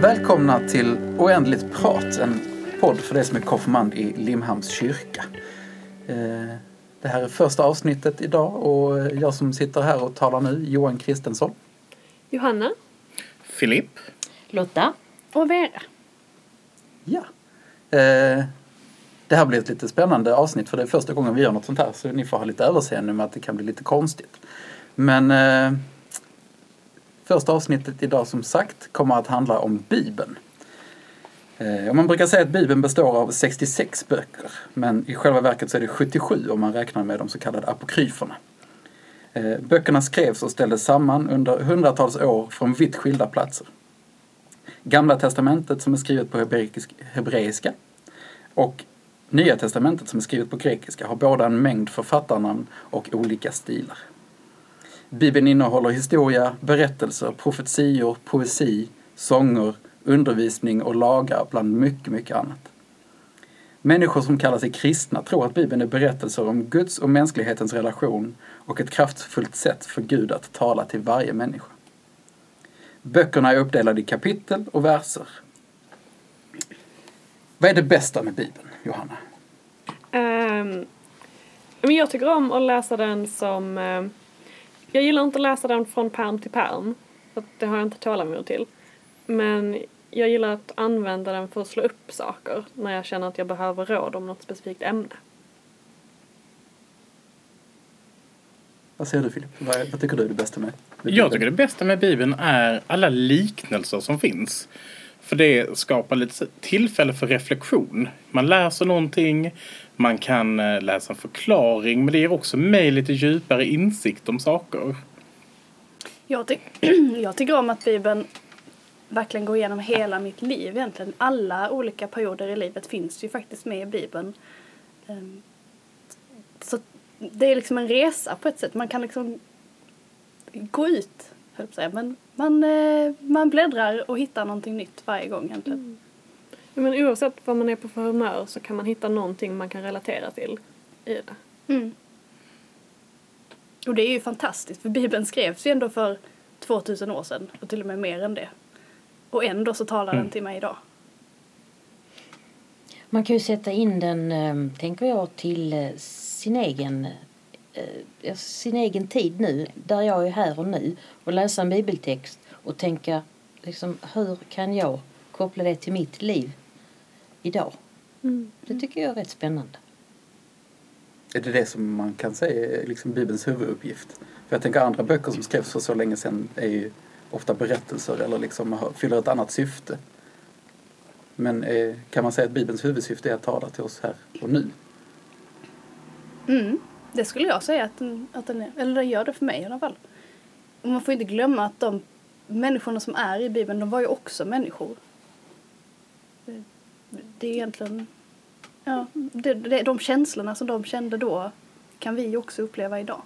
Välkomna till Oändligt prat, en podd för dig som är konfirmand i Limhamns kyrka. Eh, Det här är första avsnittet idag och jag som sitter här och talar nu, Johan Kristensson. Johanna. Filip. Lotta. Och Vera. Ja. Eh, Det här blir ett lite spännande avsnitt för det är första gången vi gör något sånt här så ni får ha lite överseende med att det kan bli lite konstigt. Men eh, första avsnittet idag som sagt kommer att handla om Bibeln. Eh, och man brukar säga att Bibeln består av 66 böcker men i själva verket så är det 77 om man räknar med de så kallade apokryferna. Eh, Böckerna skrevs och ställdes samman under hundratals år från vitt skilda platser. Gamla testamentet som är skrivet på hebreiska och Nya testamentet som är skrivet på grekiska har båda en mängd författarnamn och olika stilar. Bibeln innehåller historia, berättelser, profetior, poesi, sånger, undervisning och lagar bland mycket, mycket annat. Människor som kallar sig kristna tror att Bibeln är berättelser om Guds och mänsklighetens relation och ett kraftfullt sätt för Gud att tala till varje människa. Böckerna är uppdelade i kapitel och verser. Vad är det bästa med Bibeln, Johanna? Um, jag tycker om att läsa den som... Eh, jag gillar inte att läsa den från pärm till pärm. För det har jag inte tålamod till. Men jag gillar att använda den för att slå upp saker när jag känner att jag behöver råd om något specifikt ämne. Vad säger du Filip? Vad, vad tycker du är det bästa med, med Jag tycker det bästa med Bibeln är alla liknelser som finns. För det skapar lite tillfälle för reflektion. Man läser någonting, man kan eh, läsa en förklaring, men det ger också mig lite djupare insikt om saker. Jag, ty jag tycker om att Bibeln verkligen går igenom hela mitt liv egentligen. Alla olika perioder i livet finns ju faktiskt med i Bibeln. Ehm, så det är liksom en resa på ett sätt. Man kan liksom gå ut, höll säga. Men man, eh, man bläddrar och hittar någonting nytt varje gång egentligen. Ja, Men oavsett vad man är på för humör så kan man hitta någonting man kan relatera till i det. Mm. Och det är ju fantastiskt för Bibeln skrevs ju ändå för 2000 år sedan och till och med mer än det. Och ändå så talar den till mig idag. Man kan ju sätta in den, eh, tänker jag, till eh, sin egen, eh, ja, sin egen tid nu, där jag är här och nu, och läsa en bibeltext och tänka liksom, hur kan jag koppla det till mitt liv idag? Det tycker jag är rätt spännande. Är det det som man kan säga är liksom Bibelns huvuduppgift? För jag tänker andra böcker som skrevs för så länge sedan är ju ofta berättelser eller liksom fyller ett annat syfte. Men eh, kan man säga att Bibelns huvudsyfte är att tala till oss här och nu? Mm, det skulle jag säga att den, att den är. Eller den gör det för mig i alla fall. Och man får inte glömma att de människorna som är i Bibeln, de var ju också människor. Det, är egentligen... Ja, det, det, de känslorna som de kände då kan vi också uppleva idag.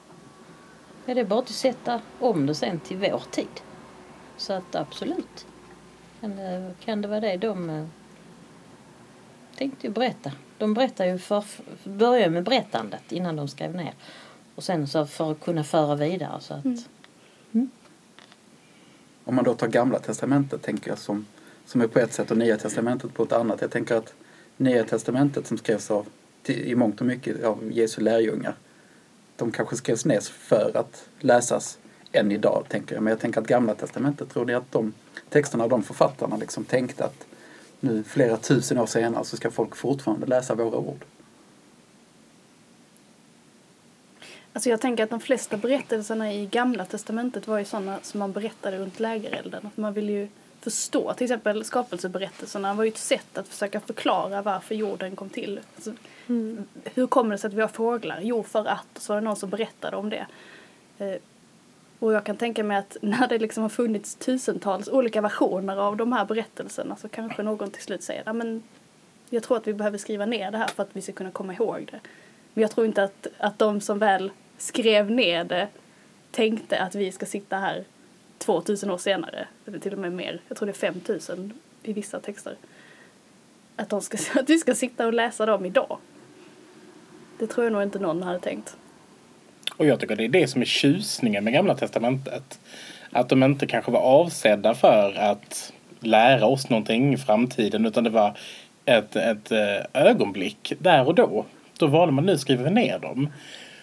Ja, det är bara att sätta om det sen till vår tid. Så att absolut. Kan det, eh, kan det vara det de eh, tänkte berätta. De berättar ju för, börjar med berättandet innan de skrev ner. Och sen så för att kunna föra vidare så att Om man då tar Gamla Testamentet tänker jag som, som är på ett sätt och Nya Testamentet på ett annat. Jag tänker att Nya Testamentet som skrevs av, i mångt och mycket av Jesu lärjungar, de kanske skrevs ner för att läsas än idag, tänker jag. Men jag tänker att Gamla Testamentet, tror ni att de texterna, de författarna liksom tänkte att nu flera tusen år senare så ska folk fortfarande läsa våra ord? Alltså jag tänker att de flesta berättelserna i Gamla Testamentet var ju sådana som man berättade runt lägerelden. Att man ville ju förstå. Till exempel skapelseberättelserna var ju ett sätt att försöka förklara varför jorden kom till. Alltså, Hur kommer det sig att vi har fåglar? Jo, för att. Och så var det någon som berättade om det. Och jag kan tänka mig att när det liksom har funnits tusentals olika versioner av de här berättelserna så kanske någon till slut säger "Ja, men jag tror att vi behöver skriva ner det här för att vi ska kunna komma ihåg det. Men jag tror inte att, att de som väl skrev ner det tänkte att vi ska sitta här 2000 år senare, eller till och med mer, jag tror det är 5000 i vissa texter. Att, de ska, att vi ska sitta och läsa dem idag. Det tror jag nog inte någon hade tänkt. Och jag tycker det är det som är tjusningen med Gamla Testamentet. Att de inte kanske var avsedda för att lära oss någonting i framtiden utan det var ett, ett eh, ögonblick där och då. Då valde man nu skriver ner dem.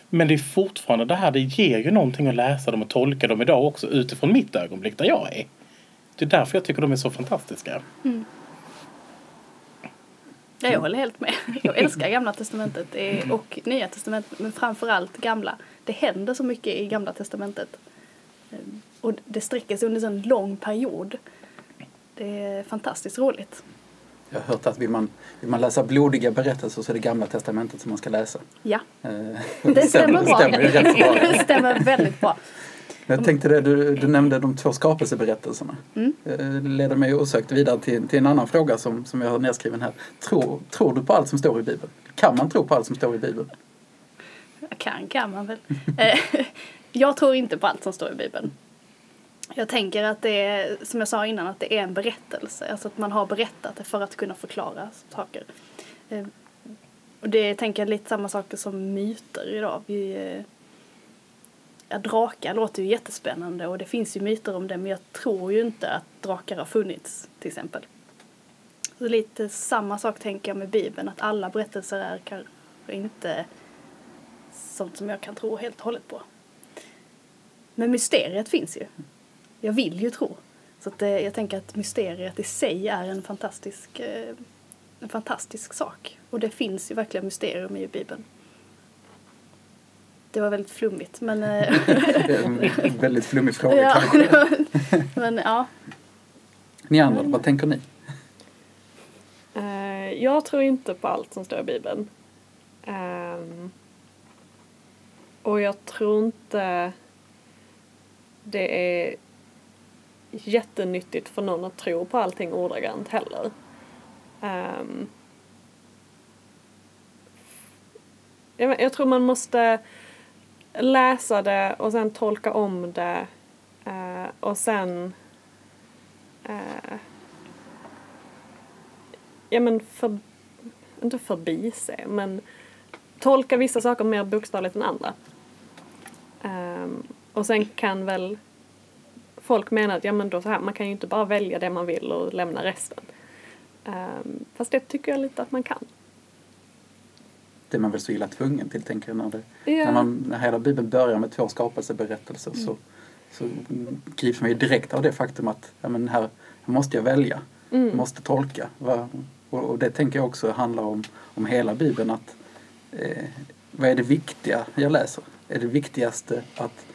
Men det är fortfarande det här, det ger ju någonting att läsa dem och tolka dem idag också utifrån mitt ögonblick där jag är. Det är därför jag tycker de är så fantastiska. Mm. Ja, jag håller helt med. Jag älskar Gamla Testamentet eh, och Nya Testamentet, men framförallt Gamla. Det händer så mycket i Gamla Testamentet. Eh, Och det sträcker sig under en lång period. Det är fantastiskt roligt. Jag har hört att vill man, vill man läsa blodiga berättelser så är det Gamla Testamentet som man ska läsa. Ja, Eh, det stämmer bra. stämmer rätt bra. det stämmer väldigt bra. Jag tänkte det, du, du nämnde de två skapelseberättelserna. Mm. Eh, leder mig osökt vidare till, till en annan fråga som, som jag har nedskriven här. Tror, tror du på allt som står i Bibeln? Kan man tro på allt som står i Bibeln? Kan kan man väl. Eh, jag tror inte på allt som står i Bibeln. Jag tänker att det är, som jag sa innan, att det är en berättelse. Alltså att man har berättat det för att kunna förklara saker. Eh, Och det tänker jag lite samma saker som myter idag. Vi, ja, drakar låter ju jättespännande och det finns ju myter om det men jag tror ju inte att drakar har funnits till exempel. Så lite samma sak tänker jag med Bibeln, att alla berättelser är kanske inte sånt som jag kan tro helt och hållet på. Men mysteriet finns ju. Jag vill ju tro. Så att, eh, jag tänker att mysteriet i sig är en fantastisk, eh, en fantastisk sak. Och det finns ju verkligen mysterium i Bibeln. Det var väldigt flummigt men... eh, Det är en väldigt flummig fråga ja, kanske. men ja. Ni andra, vad tänker ni? Eh, jag tror inte på allt som står i Bibeln. Ehm, och jag tror inte det är jättenyttigt för någon att tro på allting ordagrant heller. Ehm, jag, jag tror man måste läsa det och sen tolka om det eh, och sen eh, ja men för, inte förbise, men tolka vissa saker mer bokstavligt än andra. Um, och sen kan väl folk mena att ja men då så här, man kan ju inte bara välja det man vill och lämna resten. Um, fast det tycker jag lite att man kan. Det är man väl så illa tvungen till, tänker jag. När, det, Ja. när, man, när hela Bibeln börjar med två skapelseberättelser så, så grips man ju direkt av det faktum att ja, men här, här måste jag välja. Mm. Jag måste tolka. Och, och det tänker jag också handlar om, om hela Bibeln. att eh, Vad är det viktiga jag läser? Är det viktigaste att,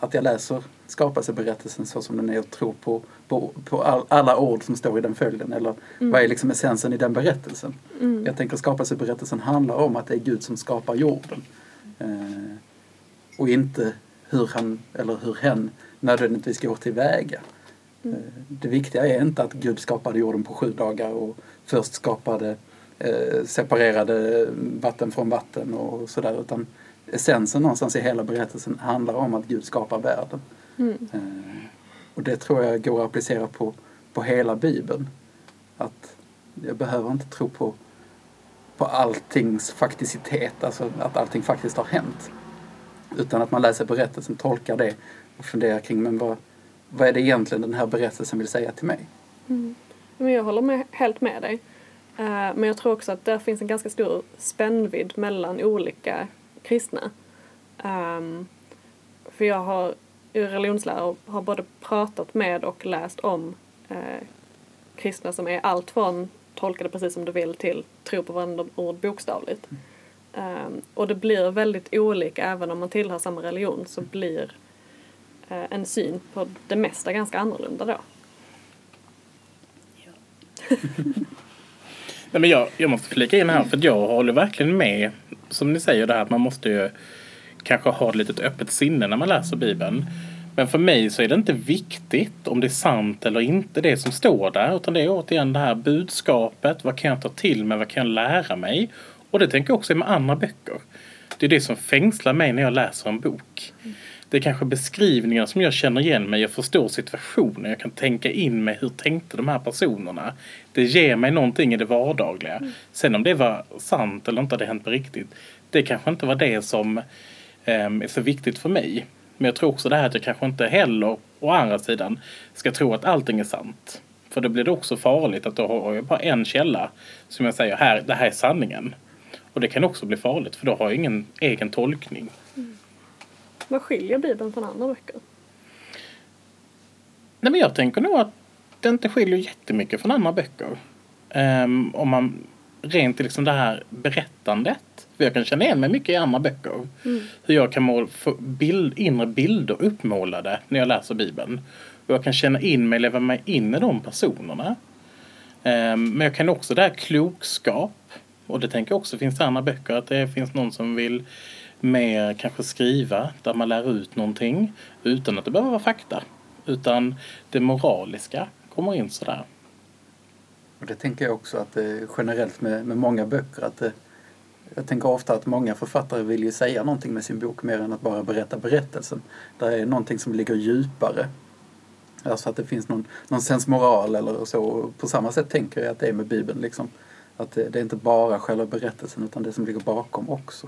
att jag läser skapelseberättelsen så som den är och tror på, på, på all, alla ord som står i den följden? Eller vad är liksom essensen i den berättelsen? Mm. Jag tänker skapelseberättelsen handlar om att det är Gud som skapar jorden. Eh, och inte hur han eller hur hen nödvändigtvis går tillväga. Eh, det viktiga är inte att Gud skapade jorden på sju dagar och först skapade eh, separerade vatten från vatten och sådär. Utan essensen någonstans i hela berättelsen handlar om att Gud skapar världen. Mm. Och det tror jag går att applicera på, på hela Bibeln. Att jag behöver inte tro på, på alltings fakticitet, alltså att allting faktiskt har hänt. Utan att man läser berättelsen, tolkar det och funderar kring men vad, vad är det egentligen den här berättelsen vill säga till mig? Mm. Men jag håller med, helt med dig. Eh, men jag tror också att där finns en ganska stor spännvidd mellan olika kristna. Ehm, för jag har i religionslära har både pratat med och läst om eh, kristna som är allt från tolka det precis som du vill till tro på varandra ord bokstavligt. Ehm, och det blir väldigt olika även om man tillhör samma religion så blir eh, en syn på det mesta ganska annorlunda då. Nej, men jag, jag måste flika in här för jag håller verkligen med som ni säger där att man måste ju kanske har ett litet öppet sinne när man läser Bibeln. Men för mig så är det inte viktigt om det är sant eller inte det som står där utan det är återigen det här budskapet. Vad kan jag ta till mig? Vad kan jag lära mig? Och det tänker jag också med andra böcker. Det är det som fängslar mig när jag läser en bok. Det är kanske beskrivningar som jag känner igen mig. Jag förstår situationen. Jag kan tänka in mig. Hur tänkte de här personerna? Det ger mig någonting i det vardagliga. Sen om det var sant eller inte hade hänt på riktigt. Det kanske inte var det som är så viktigt för mig. Men jag tror också det här att jag kanske inte heller, å andra sidan, ska tro att allting är sant. För då blir det också farligt att då har jag bara en källa som jag säger här, det här är sanningen. Och det kan också bli farligt för då har jag ingen egen tolkning. Vad skiljer Bibeln från andra böcker? Nej men jag tänker nog att det inte skiljer jättemycket från andra böcker. Um, om man rent liksom det här berättandet. För jag kan känna igen mig mycket i andra böcker. Mm. Hur jag kan mål, få bild, inre bilder uppmålade när jag läser Bibeln. Och jag kan känna in mig, leva mig in i de personerna. Um, men jag kan också det här klokskap. Och det tänker jag också finns det andra böcker. Att det finns någon som vill mer kanske skriva där man lär ut någonting. Utan att det behöver vara fakta. Utan det moraliska kommer in sådär. Och det tänker jag också att det generellt med, med många böcker att det, jag tänker ofta att många författare vill ju säga någonting med sin bok mer än att bara berätta berättelsen. Där är någonting som ligger djupare. Alltså att det finns någon, någon sensmoral eller så. Och på samma sätt tänker jag att det är med Bibeln. Liksom. Att det, det är inte bara själva berättelsen utan det som ligger bakom också.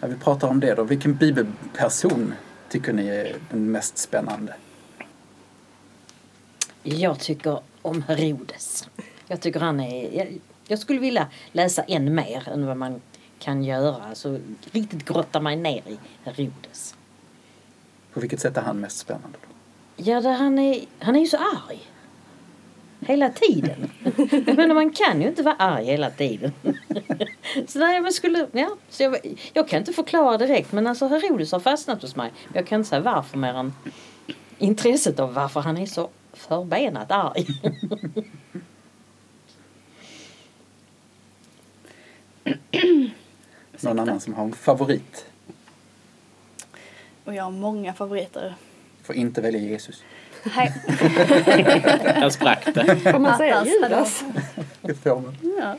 Ja, vi pratar om det då. Vilken bibelperson tycker ni är den mest spännande? Jag tycker om Herodes. Jag tycker han är... Jag, jag skulle vilja läsa än mer än vad man kan göra. Alltså riktigt grotta mig ner i Herodes. På vilket sätt är han mest spännande? Då? Ja, där han är, han är ju så arg. Hela tiden. Jag menar, man kan ju inte vara arg hela tiden. så nej, men skulle, ja, så jag, jag kan inte förklara direkt, men alltså Herodes har fastnat hos mig. Jag kan inte säga varför mer än intresset av varför han är så förbenat arg. Någon annan som har en favorit? Och jag har många favoriter. Får inte välja Jesus. Nej. Där sprack det. Får man säga Judas? Det får man. Ja.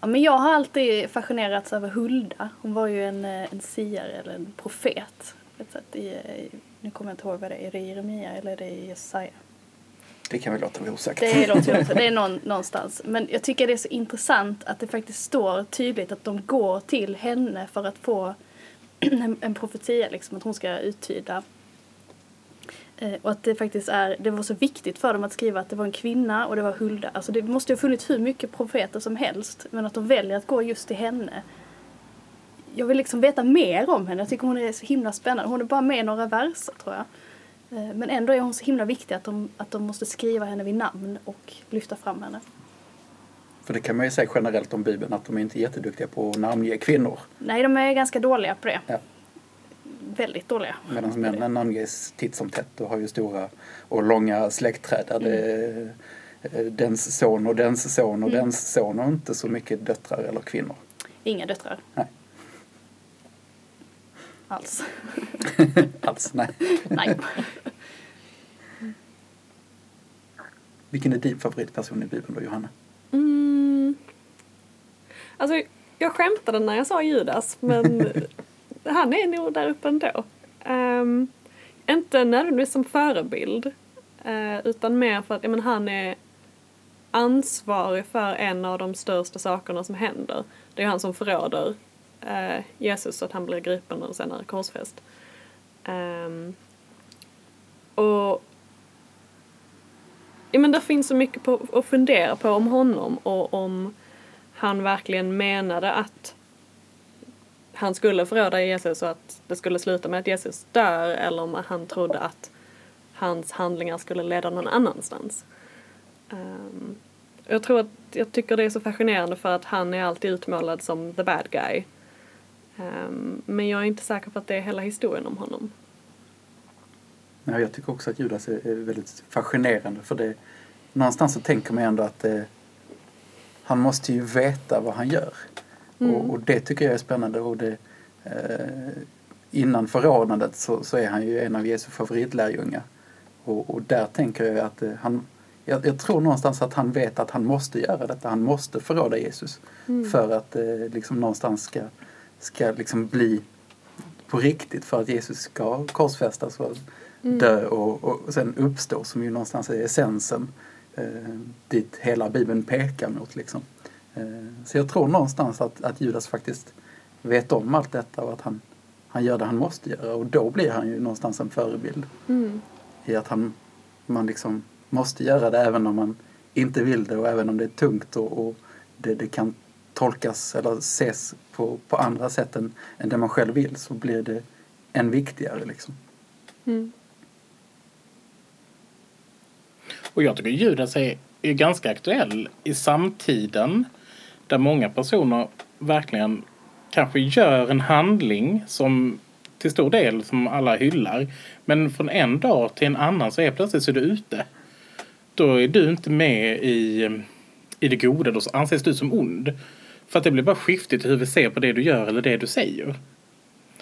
ja, men jag har alltid fascinerats över Hulda. Hon var ju en, eh, en siare eller en profet. på ett sätt i, nu kommer jag inte ihåg vad det är. Är det Jeremia eller är det Jesaja? Det kan vi låta vara osagt. Det låter det är någon, någonstans. Men jag tycker det är så intressant att det faktiskt står tydligt att de går till henne för att få en, en profetia, liksom, att hon ska uttyda. Eh, och att det faktiskt är, det var så viktigt för dem att skriva att det var en kvinna och det var Hulda. Alltså det måste ju ha funnits hur mycket profeter som helst, men att de väljer att gå just till henne. Jag vill liksom veta mer om henne, jag tycker hon är så himla spännande. Hon är bara med i några verser tror jag. Eh, Men ändå är hon så himla viktig att de, att de måste skriva henne vid namn och lyfta fram henne. För det kan man ju säga generellt om Bibeln att de är inte jätteduktiga på att namnge kvinnor. Nej, de är ganska dåliga på det. Ja. Väldigt dåliga. Medan männen namnges titt som tätt och har ju stora och långa släktträd där det är eh, dens son och dens son och dens son och inte så mycket döttrar eller kvinnor. Inga döttrar. Nej. Alls. Alls, nej. Nej. Vilken är din favoritperson i Bibeln då, Johanna? Mm. Alltså, jag skämtade när jag sa Judas, men han är nog där uppe ändå. Um, inte nödvändigtvis som förebild, eh, utan mer för att ja, men han är ansvarig för en av de största sakerna som händer. Det är han som förråder Eh, Jesus så att han blir gripen och senare korsfäst. Um, och ja, men det finns så mycket på, att fundera på om honom och om han verkligen menade att han skulle förråda Jesus och att det skulle sluta med att Jesus dör eller om han trodde att hans handlingar skulle leda någon annanstans. Um, jag tror att jag tycker det är så fascinerande för att han är alltid utmålad som the bad guy. Um, men jag är inte säker på att det är hela historien om honom. Ja, jag tycker också att Judas är, är väldigt fascinerande för det någonstans så tänker man ändå att eh, han måste ju veta vad han gör. Mm. Och, och det tycker jag är spännande. Och det, eh, innan förordnandet så, så är han ju en av Jesu favoritlärjungar. Och, och där tänker jag att eh, han, jag, jag tror någonstans att han vet att han måste göra detta. Han måste förråda Jesus. Mm. För att eh, liksom någonstans ska, ska liksom bli på riktigt för att Jesus ska korsfästas och Mm. dö och, och sen uppstå som ju någonstans är essensen eh, dit hela Bibeln pekar mot. Liksom. Eh, så jag tror någonstans att, att Judas faktiskt vet om allt detta och att han, han gör det han måste göra och då blir han ju någonstans en förebild. Mm. I att han, man liksom måste göra det även om man inte vill det och även om det är tungt och, och det, det kan tolkas eller ses på, på andra sätt än, än det man själv vill så blir det än viktigare liksom. Mm. Och jag tycker Judas är, är ganska aktuell i samtiden där många personer verkligen kanske gör en handling som till stor del som alla hyllar. Men från en dag till en annan så är plötsligt så är du ute. Då är du inte med i, i det goda, då anses du som ond. För att det blir bara skiftigt i hur vi ser på det du gör eller det du säger.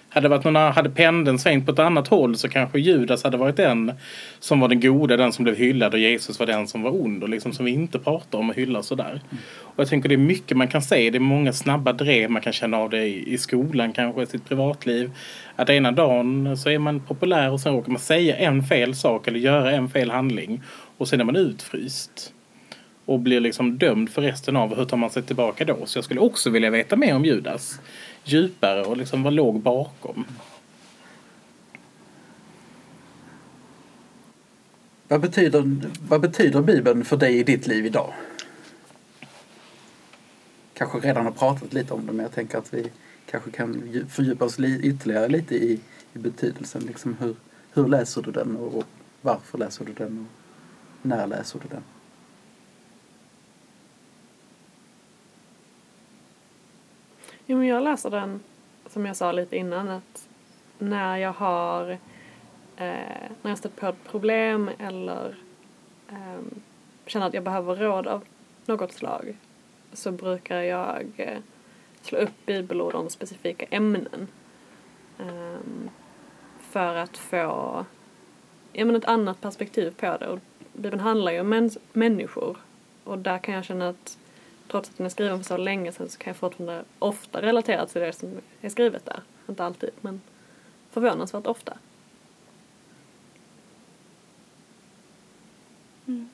Hade, varit någon, hade pendeln svängt på ett annat håll så kanske Judas hade varit den som var den goda, den som blev hyllad och Jesus var den som var ond och liksom som vi inte pratar om och hyllar sådär. Och jag tänker det är mycket man kan säga, det är många snabba drev, man kan känna av det i, i skolan kanske, i sitt privatliv. Att ena dagen så är man populär och sen råkar man säga en fel sak eller göra en fel handling och sen är man utfryst. Och blir liksom dömd för resten av hur tar man sig tillbaka då. Så jag skulle också vilja veta mer om Judas. Djupare och liksom vad låg bakom. Vad betyder, vad betyder Bibeln för dig i ditt liv idag? Kanske redan har pratat lite om det men jag tänker att vi kanske kan fördjupa oss li, ytterligare lite i, i betydelsen. Liksom hur, hur läser du den och, och varför läser du den och när läser du den? Jo, men jag läser den, som jag sa lite innan, att när jag har eh, när jag stött på ett problem eller eh, känner att jag behöver råd av något slag så brukar jag eh, slå upp bibelord om specifika ämnen. Eh, för att få ja, men ett annat perspektiv på det. Och Bibeln handlar ju om mäns- människor och där kan jag känna att trots att den är skriven för så länge sedan så kan jag fortfarande ofta relatera till det som är skrivet där. Inte alltid, men förvånansvärt ofta. Mm.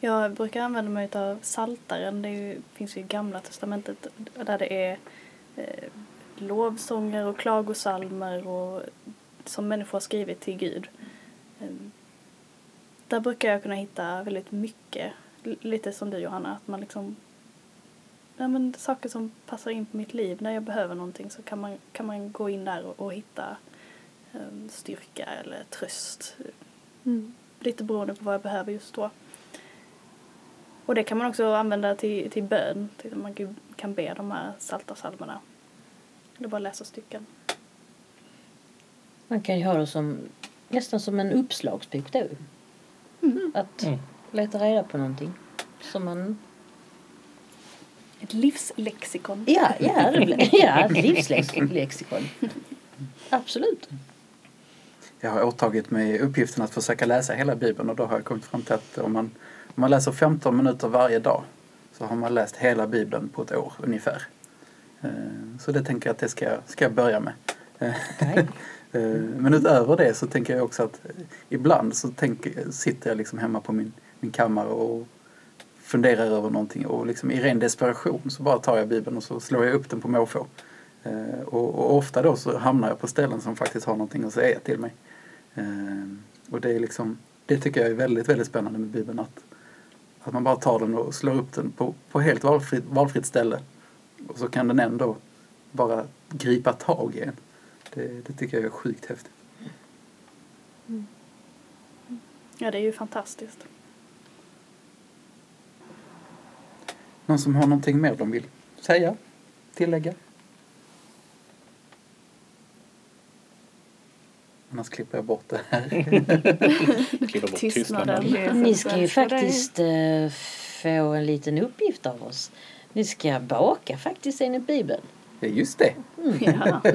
Jag brukar använda mig av Saltaren. Det ju, finns ju i Gamla Testamentet där det är eh, lovsånger och klagosalmer och, som människor har skrivit till Gud. Eh, där brukar jag kunna hitta väldigt mycket, lite som du Johanna, att man liksom ja, men saker som passar in på mitt liv. När jag behöver någonting så kan man, kan man gå in där och, och hitta eh, styrka eller tröst. Lite beroende på vad jag behöver just då. Och det kan man också använda till, till bön. Till att man kan- be de här salta salmerna. Eller bara läsa stycken. Man kan ju ha det som nästan som en uppslagsbok då. Att Mm. leta reda på någonting. Som man... Ett livslexikon. Ja, ja, ja livslexikon. Absolut. Jag har åtagit mig uppgiften att försöka läsa hela Bibeln och då har jag kommit fram till att om man, om man läser 15 minuter varje dag så har man läst hela Bibeln på ett år ungefär. Eh, Så det tänker jag att det ska, jag- ska jag börja med. Okej. Eh, Men utöver det så tänker jag också att ibland så tänker, sitter jag liksom hemma på min, min kammare och funderar över någonting och liksom i ren desperation så bara tar jag Bibeln och så slår jag upp den på måfå. Eh, och, och ofta då så hamnar jag på ställen som faktiskt har någonting att säga till mig. Eh, och det är liksom, det tycker jag är väldigt, väldigt spännande med Bibeln att, att man bara tar den och slår upp den på, på helt valfritt, valfritt ställe. Och så kan den ändå bara gripa tag i en. Det, det tycker jag är sjukt häftigt. Mm. Mm. Ja, det är ju fantastiskt. Någon som har någonting mer de vill säga? Tillägga? Annars klipper jag bort det här. Bort Tystnaden. tystnaden. Ni ska ju faktiskt eh, få en liten uppgift av oss. Ni ska baka faktiskt enligt Bibeln. Ja, just det. Ja.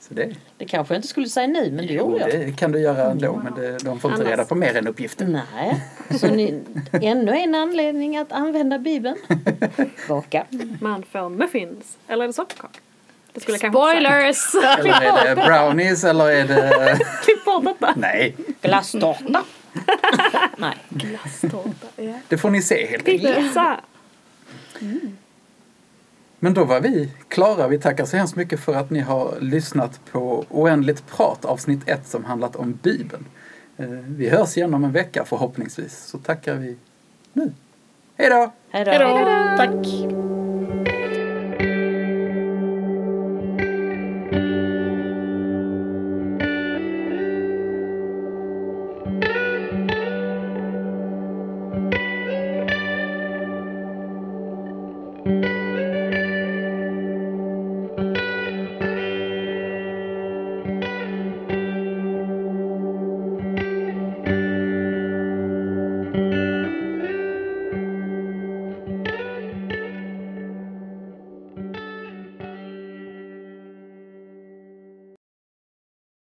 Så det, Det kanske jag inte skulle säga nu, men det jo, gjorde jag. det kan du göra ändå, men det, de får inte Annars- reda på mer än uppgiften. Nej, så ni, ännu en anledning att använda Bibeln. Baka. Man får muffins. Eller är det sockerkaka? Det skulle Spoilers! Eller är det brownies eller är det... Klipp bort detta. Nej, Glasstårta. Nej. Glasstårta, ja. det får ni se helt enkelt. Pizza. Men då var vi klara. Vi tackar så hemskt mycket för att ni har lyssnat på Oändligt prat avsnitt 1 som handlat om Bibeln. Eh, Vi hörs igen om en vecka förhoppningsvis. Så tackar vi nu. Hej då! Hej då! Hej då! Tack!